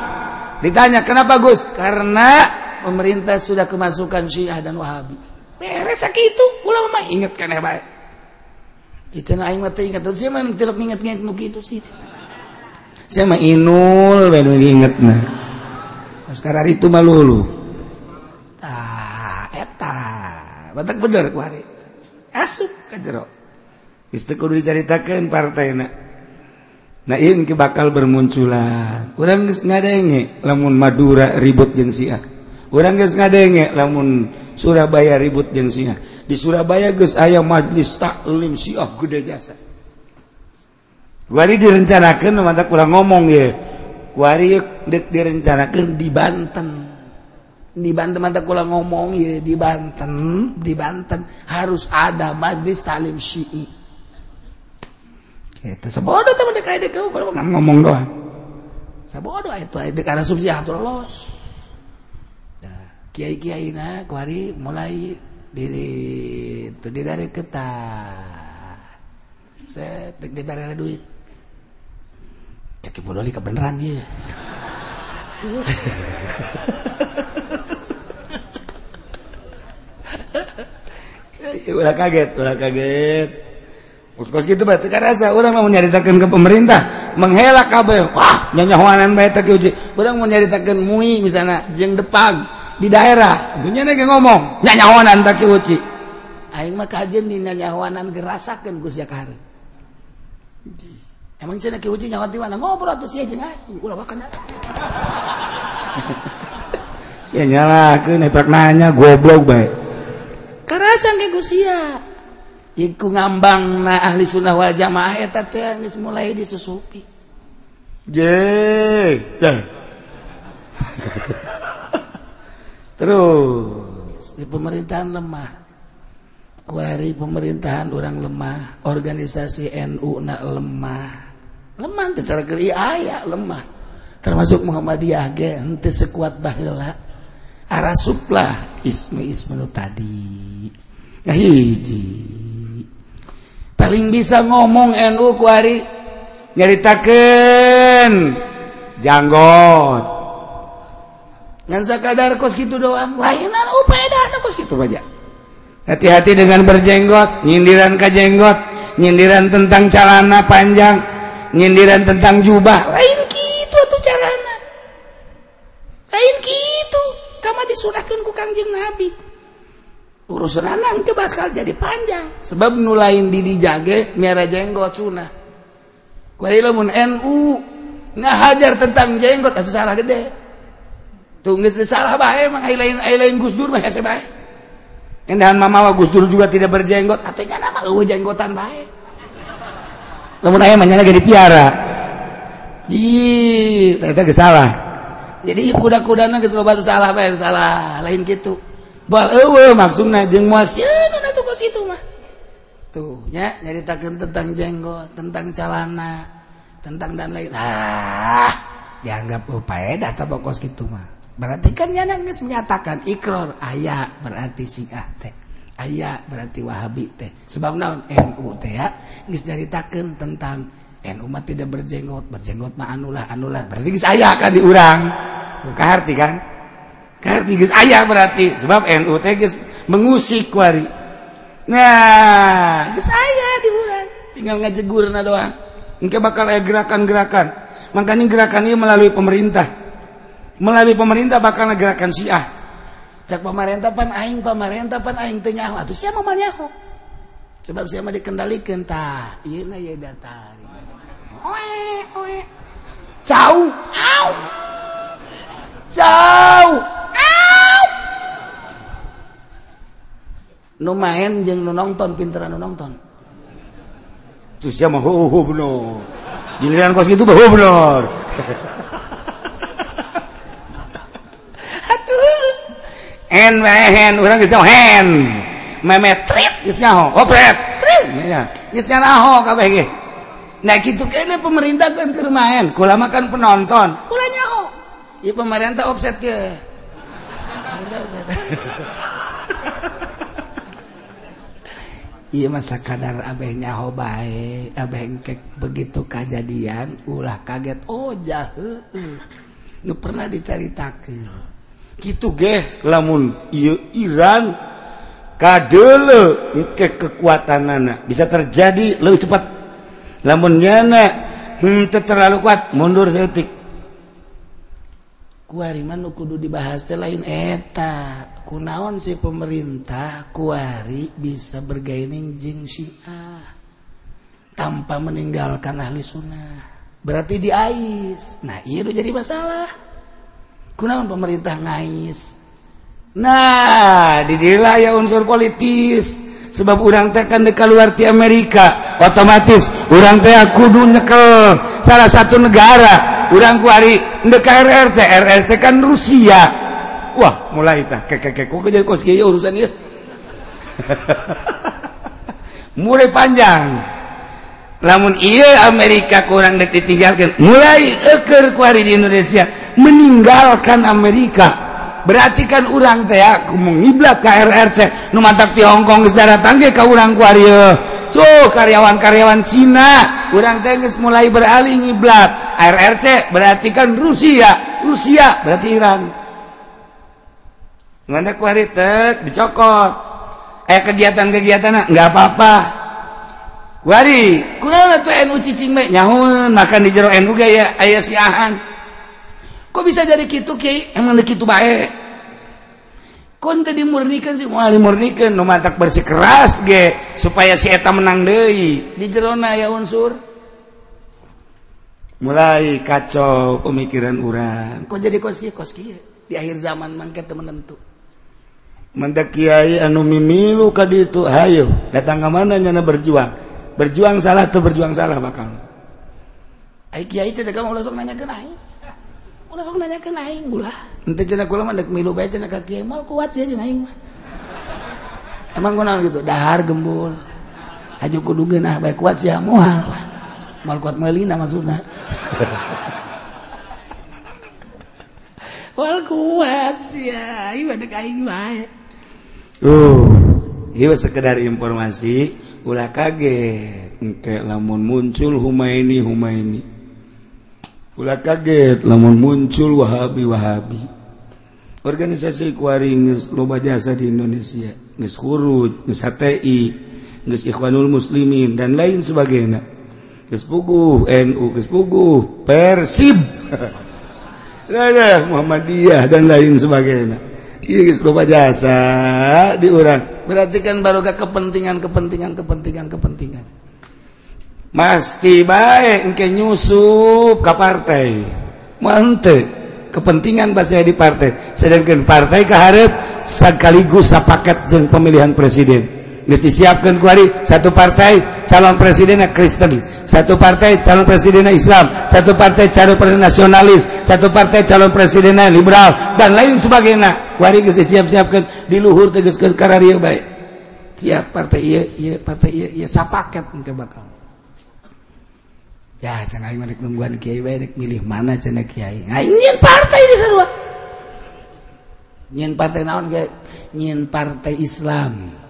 Ditanya kenapa Gus? Karena pemerintah sudah kemasukan Syiah dan Wahabi. Beres itu ulama ingat kan ya baik itu aing mah teh ingat siapa yang tilak ingat ingat mungkin itu sih. Saya mah inul baru ingat nah sekarang itu malu lu ah eta. Batak bener kuari asup ka jero. Istri kudu diceritakan partai nak Nah ini bakal bermunculan. Orang nggak ngadenge Lamun Madura ribut jeung jengsia Orang nggak ngadenge Lamun Surabaya ribut jengsia di Surabaya guys ayam majlis taklim siah gede jasa Wari direncanakan mata kurang ngomong ya. Wari dek direncanakan di Banten. Di Banten mata kurang ngomong ya. Di Banten di Banten harus ada majlis taklim syi'i itu sebodoh teman dekat kau kalau ngomong doang. Sabodoh itu karena subsidiatur los Kiai Kiai na kuari mulai diri itu di dari kita saya di dari duit. Cek ibu doli kebenaran ya ulah kaget ulah kaget. Kos gitu berarti kan rasa. Orang mau nyaritakan ke pemerintah menghela kabel wah nyanyahuanan bae teu uji. Orang mau nyaritakan mui misalnya jeung depag di daerah. Tentunya ngomong. Nyanyawanan tak uci aing mah kajen di nyanyawanan gerasakan Gus Jakari emang cina ki uci nyawa di mana? Ngobrol tuh sih jengat ulah makan sih nyala neprak nanya goblok baik kerasan ke Gusia Iku ngambang na ahli sunnah wal jamaah eta teh geus mulai disusupi. Je. terus. Di pemerintahan lemah. Kuari pemerintahan orang lemah. Organisasi NU na lemah. Lemah secara keri ayak lemah. Termasuk Muhammadiyah ge henteu sekuat baheula. Arasuplah isme-isme nu tadi. Nah hiji. Paling bisa ngomong NU kuari nyaritakeun. Janggot. ngansa kadar kos gitu doang. Lainan upaedah oh, kos gitu aja hati-hati dengan berjenggot nyindiran ke jenggot nyindiran tentang calana panjang nyindiran tentang jubah. Lain gitu tuh carana lain gitu kamu disurahkan ku kangjeng nabi. Urusan anak itu bakal jadi panjang. Sebab nulain didi jage miara jenggot sunah. Kualilamun NU ngahajar tentang jenggot itu salah gede. salah Dur Endahan mama Gus Dur juga tidak berjenggot ataunya nama gue jenggotan bahaya, Namun ayah menyala jadi piara. Ji, ternyata salah. Jadi kuda-kuda nang geus baru salah bae salah, lain gitu. Bal eueuh maksudna jeung moal mana tuh kos itu mah. Tuh nya nyaritakeun tentang jenggot, tentang calana, tentang dan lain. Ah, dianggap oh, upaya dah tah kos gitu mah berarti kan nangis menyatakan ikrar ayah berarti si teh. Ayah berarti wahabi teh. Sebab naon NU teh ya? Geus nyaritakeun tentang NU mah tidak berjenggot berjenggot mah anulah anulah. Berarti geus aya kan diurang arti kan? Ayah berarti. Sebab NU mengusik kuari. Nah saya di tinggal ngajegur doang. Mungkin bakal gerakan-gerakan. Makanya gerakan ini melalui pemerintah melalui pemerintah bakal gerakan Syiah. Cak pemerintah pan aing pemerintah pan aing teu nyaho. Atuh sia mah nyaho. Sebab sia mah dikendalikeun tah. Ieu na ye datar oe oe. Cau. Au. Cau. Au. Nu main jeung nu nonton pinteran nu nonton tuh siapa mah oh, ho bener. Giliran kos gitu bah bener. en my urang geus hen meme trit geus nyaho opret trit nya geus nyaho kabeh ge nah kitu kene pemerintah kan keur main kula makan penonton. Kula nyaho. Ieu pemerintah offset ge Iya masa kadar abeh nyaho bae abeh engkek begitu kejadian ulah kaget. Oh jahe. Nu pernah diceritakan. Gitu ge lamun Iran kadele ke kekuatan anak bisa terjadi lebih cepat. Lamun nyana hmm, terlalu kuat mundur setik kuariman kudu dibahas lain. Eta kunaon si pemerintah kuari bisa bergaining jing syiah tanpa meninggalkan ahli sunnah. Berarti diais nah iya jadi masalah kunaon pemerintah ngais? Nah didirilah ya unsur politis. Sebab urang tekan deka luar ti Amerika otomatis urang teh kudu nyekel salah satu negara. Urang kuari ndeka RRC RRC kan Rusia. Wah mulai tah kek kok jadi kos kieu urusan ieu mulai panjang lamun ia Amerika kurang detik tinggalkan mulai eker kuari di Indonesia meninggalkan Amerika. Berarti kan urang teh aku mengiblat KRRC RRC nu di Hong Kong saudara tangge ka urang kuari tuh karyawan-karyawan Cina urang teh mulai beralih ngiblat RRC berarti kan Rusia Rusia berarti Iran. Mana kuari teh dicokot. Eh kegiatan-kegiatan nggak apa-apa. Wari, kurang tuh NU cicing me nyahun makan di jero NU gaya ayah siahan kok bisa jadi gitu Ki? Emang gitu baik. Kon tadi murnikan sih. Mau murnikan no mantak bersih keras ge supaya si eta menang deui. Di jerona ya unsur. Mulai kacau pemikiran orang kok jadi kos kos di akhir zaman mangke temen tentu mendak kiai anu mimilu kadi itu hayo datang ke mana nyana berjuang berjuang salah tuh berjuang salah bakal ai kiai teh kamu langsung nanya ke naik. Sok nanya ke naing ulah. Ente cenah kula mah milu bae cenah ka kieu mal kuat sih cenah aing mah. Emang kunaon gitu? Dahar gembul. Aju kudu geunah bae kuat sih moal mal kuat meulina maksudna. Wal kuat sih ya ieu dek aing bae. Uh ieu sekedar informasi ulah kaget ente lamun muncul Humaini Humaini. Ulah kaget lamun muncul Wahabi Wahabi. Organisasi kuaring loba jasa di Indonesia geus hurut geus HTI geus Ikhwanul Muslimin dan lain sebagainya. Geus puguh NU geus puguh Persib. Muhammadiyah dan lain sebagainya. Iya, loba jasa di urang. berarti kan baruga kepentingan kepentingan kepentingan kepentingan. Masti baik engke nyusup ke partai. Mante kepentingan bahasa di partai. Sedangkan partai keharap sekaligus sepaket dengan pemilihan presiden. Geus disiapkan kuari satu partai calon presidennya Kristen. satu partai calon presiden Islam satu partai calon presiden nasionalis satu partai calon presiden liberal dan lain sebagainya. Wari geus siap-siapkan di luhur teh karar ieu bae. Tiap partai ieu ieu partai ieu ieu sapaket engke bakal. Ya cenah aing rek nungguan kiai bae rek milih mana cenah kiai. Aing nyin partai di sarua. Nyin partai naon ge? Nyin partai Islam.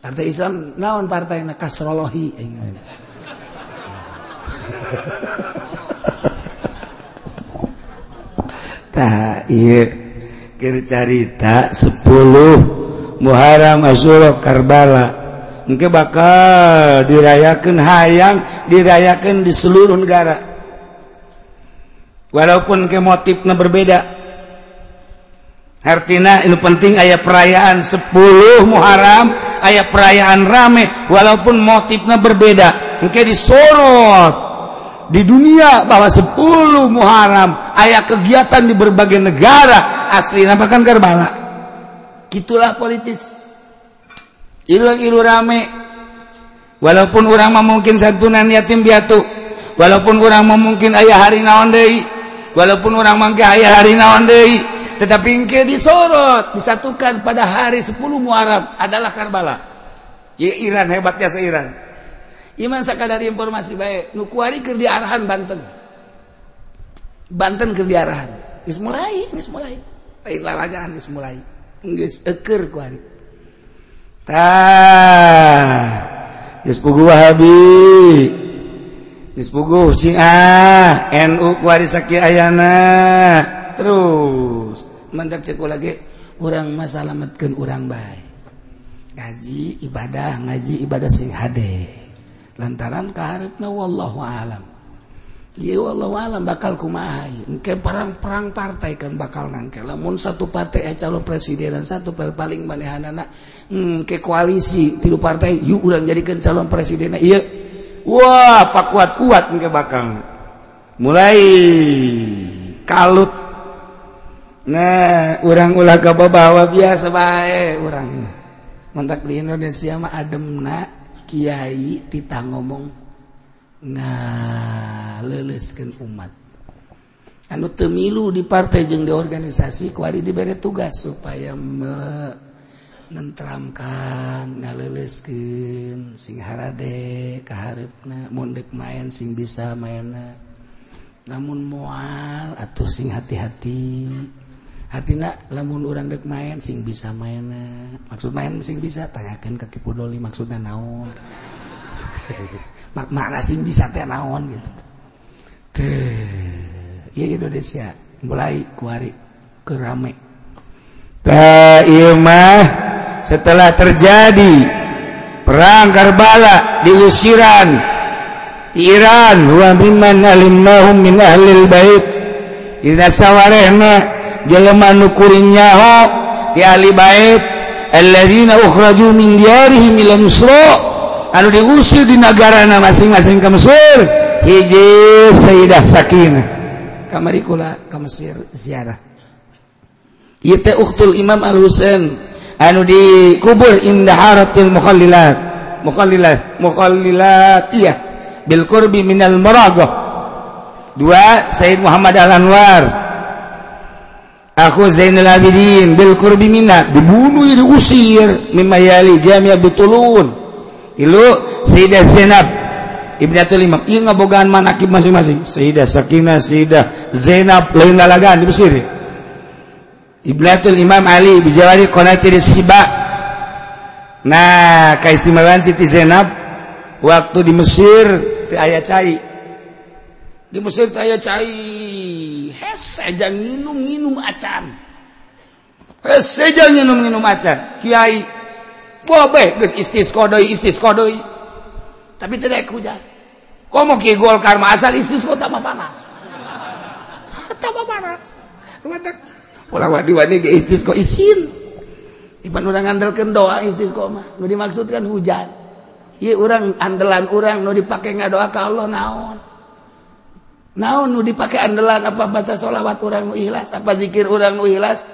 Partai Islam naon partai na kasrolohi. Tah iya keur carita 10 Muharram Asyura Karbala. Engke bakal dirayakan hayang dirayakan di seluruh negara. Walaupun ke motifnya berbeda. Artinya ini penting ayat perayaan 10 Muharram ayat perayaan rame walaupun motifnya berbeda. Mungkin disorot di dunia bahwa 10 Muharram ayat kegiatan di berbagai negara. Asli nampakan Karbala? Gitulah politis. Ilu rame. Walaupun orang mungkin santunan yatim piatu walaupun orang mungkin ayah hari naon walaupun orang mangke ayah hari naon tetapi engke disorot disatukan pada hari 10 Muharram adalah Karbala. Ya Iran hebatnya se Iran. Iman sakadar informasi baik nu kuari keur diarahan Banten. Banten keur diarahan geus mulai geus mulai. Lain lalagaan geus mulai. Geus eker kuari. Wahabipugu sing NU Ayana. Terus mantap ceku lagi orang masalahmatkan orang baik ngaji ibadah ngaji ibadah sing hade. Lantaran karibnya wallahu alam. Ya wallahu alam bakal kumaha engke perang-perang partai kan bakal nangke. Namun satu partai eh, calon presiden dan satu paling manehanana Ke koalisi tilu partai yuk urang jadikeun calon presiden iya wah pak kuat-kuat engke bakal. Mulai kalut. Nah orang ulah bawa biasa baik orang mentak di Indonesia mah adem na Kiai tita ngomong nggak leleskan umat. Anu temilu di partai jeng di organisasi kuari diberi tugas supaya menentramkan ngaleleskeun sing harade kaharepna mundek main sing bisa mainna namun moal atuh sing hati-hati. Lamun orang dek main sing bisa main maksud main sing bisa tanyakan kaki pudoli maksudnya naon? Mak mana sing bisa teh naon gitu. Teh iya Indonesia mulai kuari kerame imah setelah terjadi perang Karbala di Usiran Iran wa mimman alimnahum min ahlil bait idza sawarehna jeleman di nyaho ti bait alladzina min ila anu diusir di nagarana masing-masing ka Mesir hiji Sayyidah Sakinah kamari kula ka Mesir ziarah. Ieu teh ukhtul Imam Al-Husain anu di kubur Indaharatul Mukhallilat Mukhallilat iya bil qurbi minal maragah dua Sayyid Muhammad Al Anwar aku Zainal Abidin bil qurbi minna. Dibunuh ya diusir mimayali jamia bitulun ilu Sayyidah Zainab. Ibnatul Imam. Ieu ngabogaan manakib masing-masing. Sayyidah Sakinah Sayyidah Zainab lain lalagaan di Mesir Ibnatul Imam Ali bijawari qanatir siba. Nah keistimewaan Siti Zainab waktu di Mesir di ayat cai. Di Mesir di ayat cai. saja minum-minum acan. Saja minum-minum acan. Kiai bobe geus istis kodoi tapi tidak hujan. Kok mau ki Golkar mah asal istisqo tambah panas? Ah, tambah panas. Ulah wadi wadi ge kok isin. Iban orang andelkan doa istisqo mah. Nu dimaksudkan hujan. Iya orang andelan orang nu dipakai ngadoa ka Allah naon. naon nu dipakai andelan apa baca sholawat orang nu ikhlas apa zikir orang nu ikhlas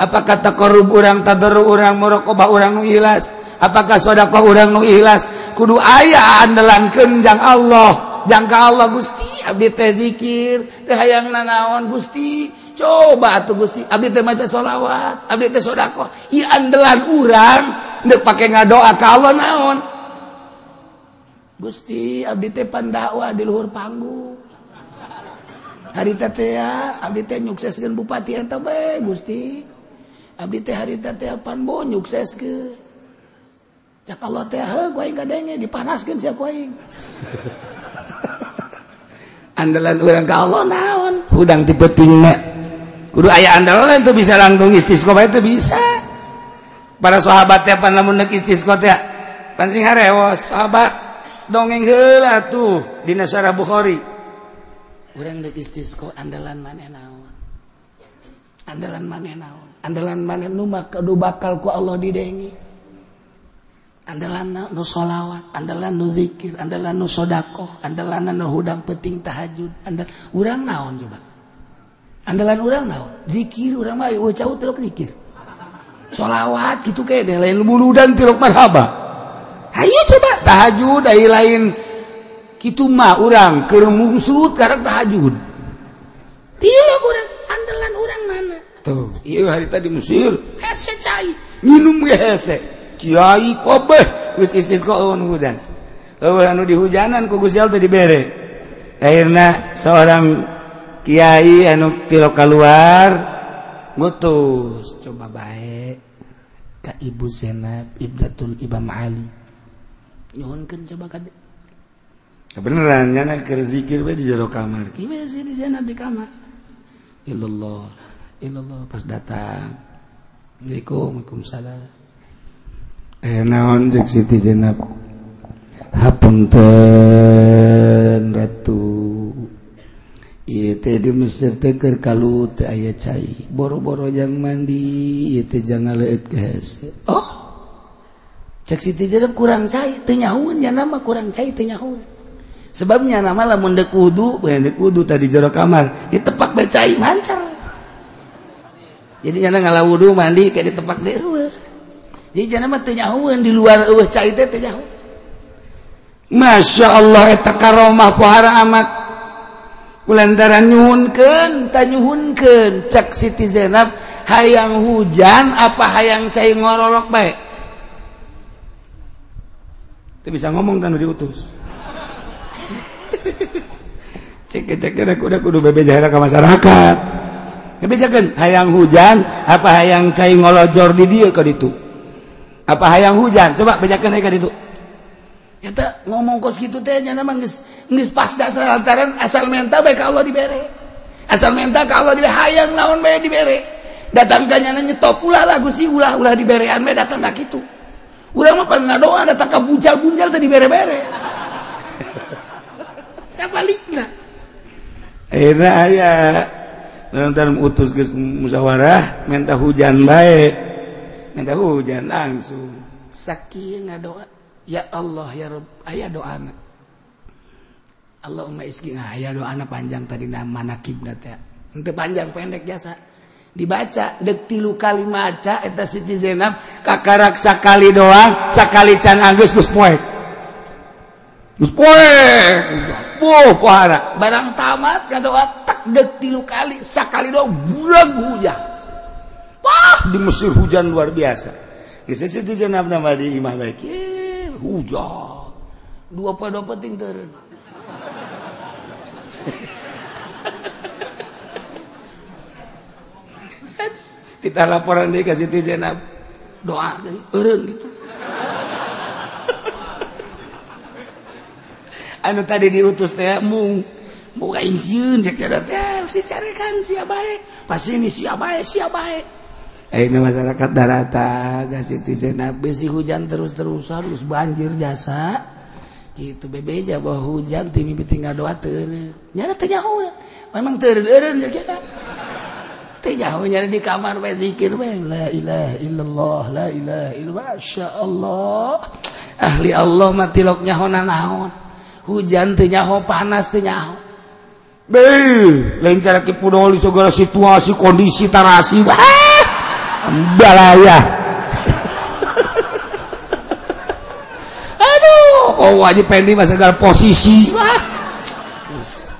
apa kata korub orang tadaru orang muraqabah orang nu ikhlas apakah sedekah orang nu ikhlas? Kudu aya andalan kenjang Allah jangka Allah Gusti abdi teh zikir teh hayang nanaon Gusti coba atuh Gusti abdi teh maca sholawat abdi teh sedekah ieu andelan urang deuk pake ngadoa ka Allah naon? Gusti abdi teh pandakwa di luhur panggung. harita Abdi teh nyukseskan bupati atau baik Gusti. Abdi teh harita tepan bo nyukses ke cak Allah teh kuaing kadangnya dipanaskan siya kuaing andalan orang ke Allah naon? Hudang tipe tingna kudu ayah andalan itu bisa langsung istisqomah itu bisa. Para sahabat teh pan lamun nek istisqo teh? Pan sing harewos sahabat dongeng heula tuh dina Nasara Bukhari. orang dek andalan mana naon? Andalan mana naon? Andalan mana nu bakal ku Allah didengi. Andalan nu solawat andalan nu zikir andalan nu sodako andalan nu hudang penting tahajud. Andal urang naon coba? Andalan urang naon? Zikir urang mah ucau telok zikir. Solawat gitu kayak deh lain bulu dan telok marhaba. Ayo coba tahajud lain lain gitu mah orang ke mungsut karena tahajud. Tilo orang andalan orang mana? Tuh iya hari tadi Mesir hese cai. Minum ya hese. Kiai kobeh geus istis kok lawan hujan. Lawan anu di hujanan ku gus tadi bere akhirnya seorang kiai anu tilo keluar ngutus. Coba baik ke Ibu Zainab ibdatul Ibam Ali. Nyuhunkeun coba kadek benerannya na zikir di jero kamar. Sini di kamar? Illallah illallah pas datang. Assalamualaikum salam eh naon cek Siti Jenab hapunten ratu. Ieu teh di Mesir teh keur kalut teh aya cai. Boro-boro jang mandi ieu teh jang ngaleut oh cek Siti Jenab kurang cai teu nyahuun nya nama kurang cai teu nyahuun sebabnya nama lamun dek wudu. Dek wudu tadi jero kamar. Ditepak becai mancar. Jadi nga wudhu mandi kayak di tempat jadinya di luar Masya Allah karomah pohara amat. Ulantaran nyhunnyhun Cak Siti Zainab hayang hujan apa hayang cair ngorolok baik bisa ngomong tan diutus udah masyarakat. Hayang hujan apa hayang cair ngolojor di dia ke itu apa hayang hujan? Coba bejakan itu Yata, ngomong kos gitu tehnya pas dasar lantaran asal menta baik Allah diberre asal menta kalau dia hayang naon bay diberre datangkannya nyetop pula lagu sih ulah ulah diberean bay datang dak itu ulah mah pernah doa datang ke buncal buncal tadi bere-bere siapa likna akhirnya ayaah dalam utus musyawarah minta hujan baik minta hujan langsung. Saking doa ya Allah ya Rob ayah doa Allahumma iski ayah doa panjang tadi nama nakib ya untuk panjang pendek jasa dibaca dek tilu kali maca eta Siti Zainab kakarak sakali doang sakali can anggus geus poek. barang tamat ngadoa dek tilu kali sakali do bulan hujan wah di Mesir hujan luar biasa. Geus itu jenab nama di imah baik eh, hujan. Dua poin dua penting turun. Kita laporan dia ke Siti Zainab doa eureun gitu. anu tadi diutus teh mung buka insiun cek cerita teh mesti carikan siapa pasti ini siapa siapa eh, Akhirnya masyarakat daratan kasih tisenap besi hujan terus terus harus banjir jasa. Gitu bebe aja bahwa hujan timi tinggal doa ter nyata teh memang terderen cek cerita teh nyari di kamar bae zikir bae la ilaha illallah la ilaha illallah masya Allah. Ahli Allah mati loknya hona naon. hujan tenyaho panas tenyaho Be, lain cara kipudol segala situasi kondisi tarasi ah, balaya. Aduh kau wajib pendi masa segala posisi.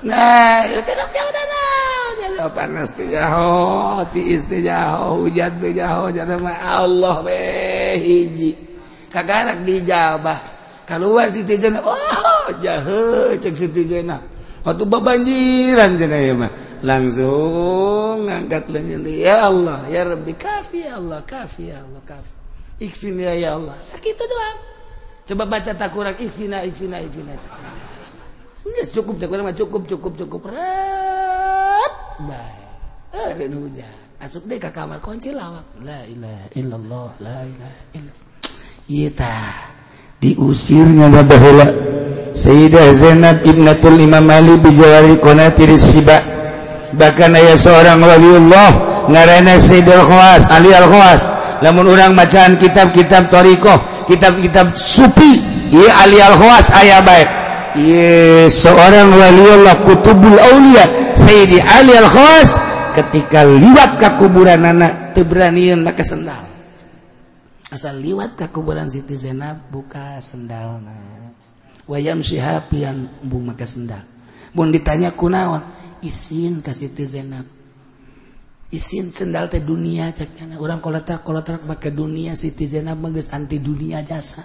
Nah tidak udah nah oh, panas tenyaho tiis tenyaho hujan tenyaho jangan Allah be hiji. Kagarak dijabah keluar Siti Zainab oh jahe cek Siti Zainab waktu babanjiran mah. Langsung ngangkat lengan ya Allah ya Rabbi kafi ya Allah kafi ya Allah kafi. Ikfina ya, ya Allah. Sakit doang. Coba baca takurak ikfina ikfina ikfina Nggak cukup takurak mah cukup cukup cukup. Ret baik. Ada hujan asup deh ke kamar kunci lawak. La ilaha illallah la ilaha illallah. Iya diusirnya babahula Sayyidah Zainab ibnatul Imam Ali bijawari konatiri siba. Bahkan ayah seorang waliullah ngarana Sayyidul Khawas Ali Al-Khawas. Lamun orang bacaan kitab-kitab Torikoh kitab-kitab Supi iya Ali Al-Khawas ayah baik. Iya seorang waliullah kutubul awliya Sayyidi Ali Al-Khawas ketika liwat ke kuburan anak teberanian maka sendal. Asal liwat ke kuburan Siti Zainab buka sendal wayam sihapian bung maka sendal. Bun ditanya kunawan isin ke Siti Zainab? Isin sendal teh dunia cek orang kalau tak kalau tak pakai dunia Siti Zainab menggus anti dunia jasa.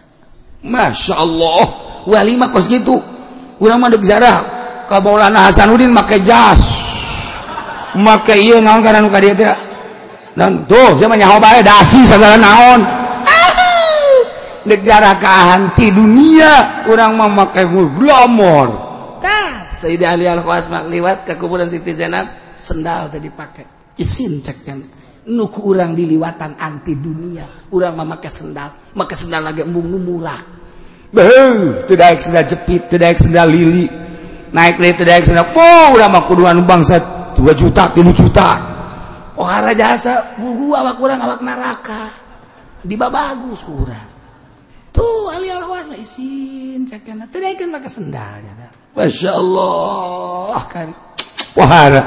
Masya Allah. Wali mah kos gitu. Orang mah jarah Maulana Hasanuddin pakai jas. Pakai iya naon karena nuka dia tidak dan tuh saya nyawa bae dasi segala naon negara kehanti dunia orang memakai glamor Sayyidah Ali Al Khawasmak liwat ke kuburan Siti Zainab sendal tadi pakai isin cekkan nuku orang diliwatan anti dunia orang memakai sendal. Maka sendal lagi embung murah Beuh, tidak sendal jepit tidak sendal lili. Naik lagi tidak sendal oh udah mah kuduan bangsa 2 juta 3 juta. Oh jasa bugu awak kurang awak neraka diba bagus kurang tuh Aliwas izin tidak pakai sendalnya Masya Allah. Ah, kan. Wahara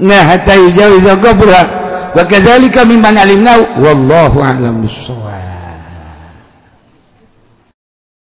nah hatta yajawiz gobra wa kadzalika mimman alimna. Wallahu a'lam bissawab.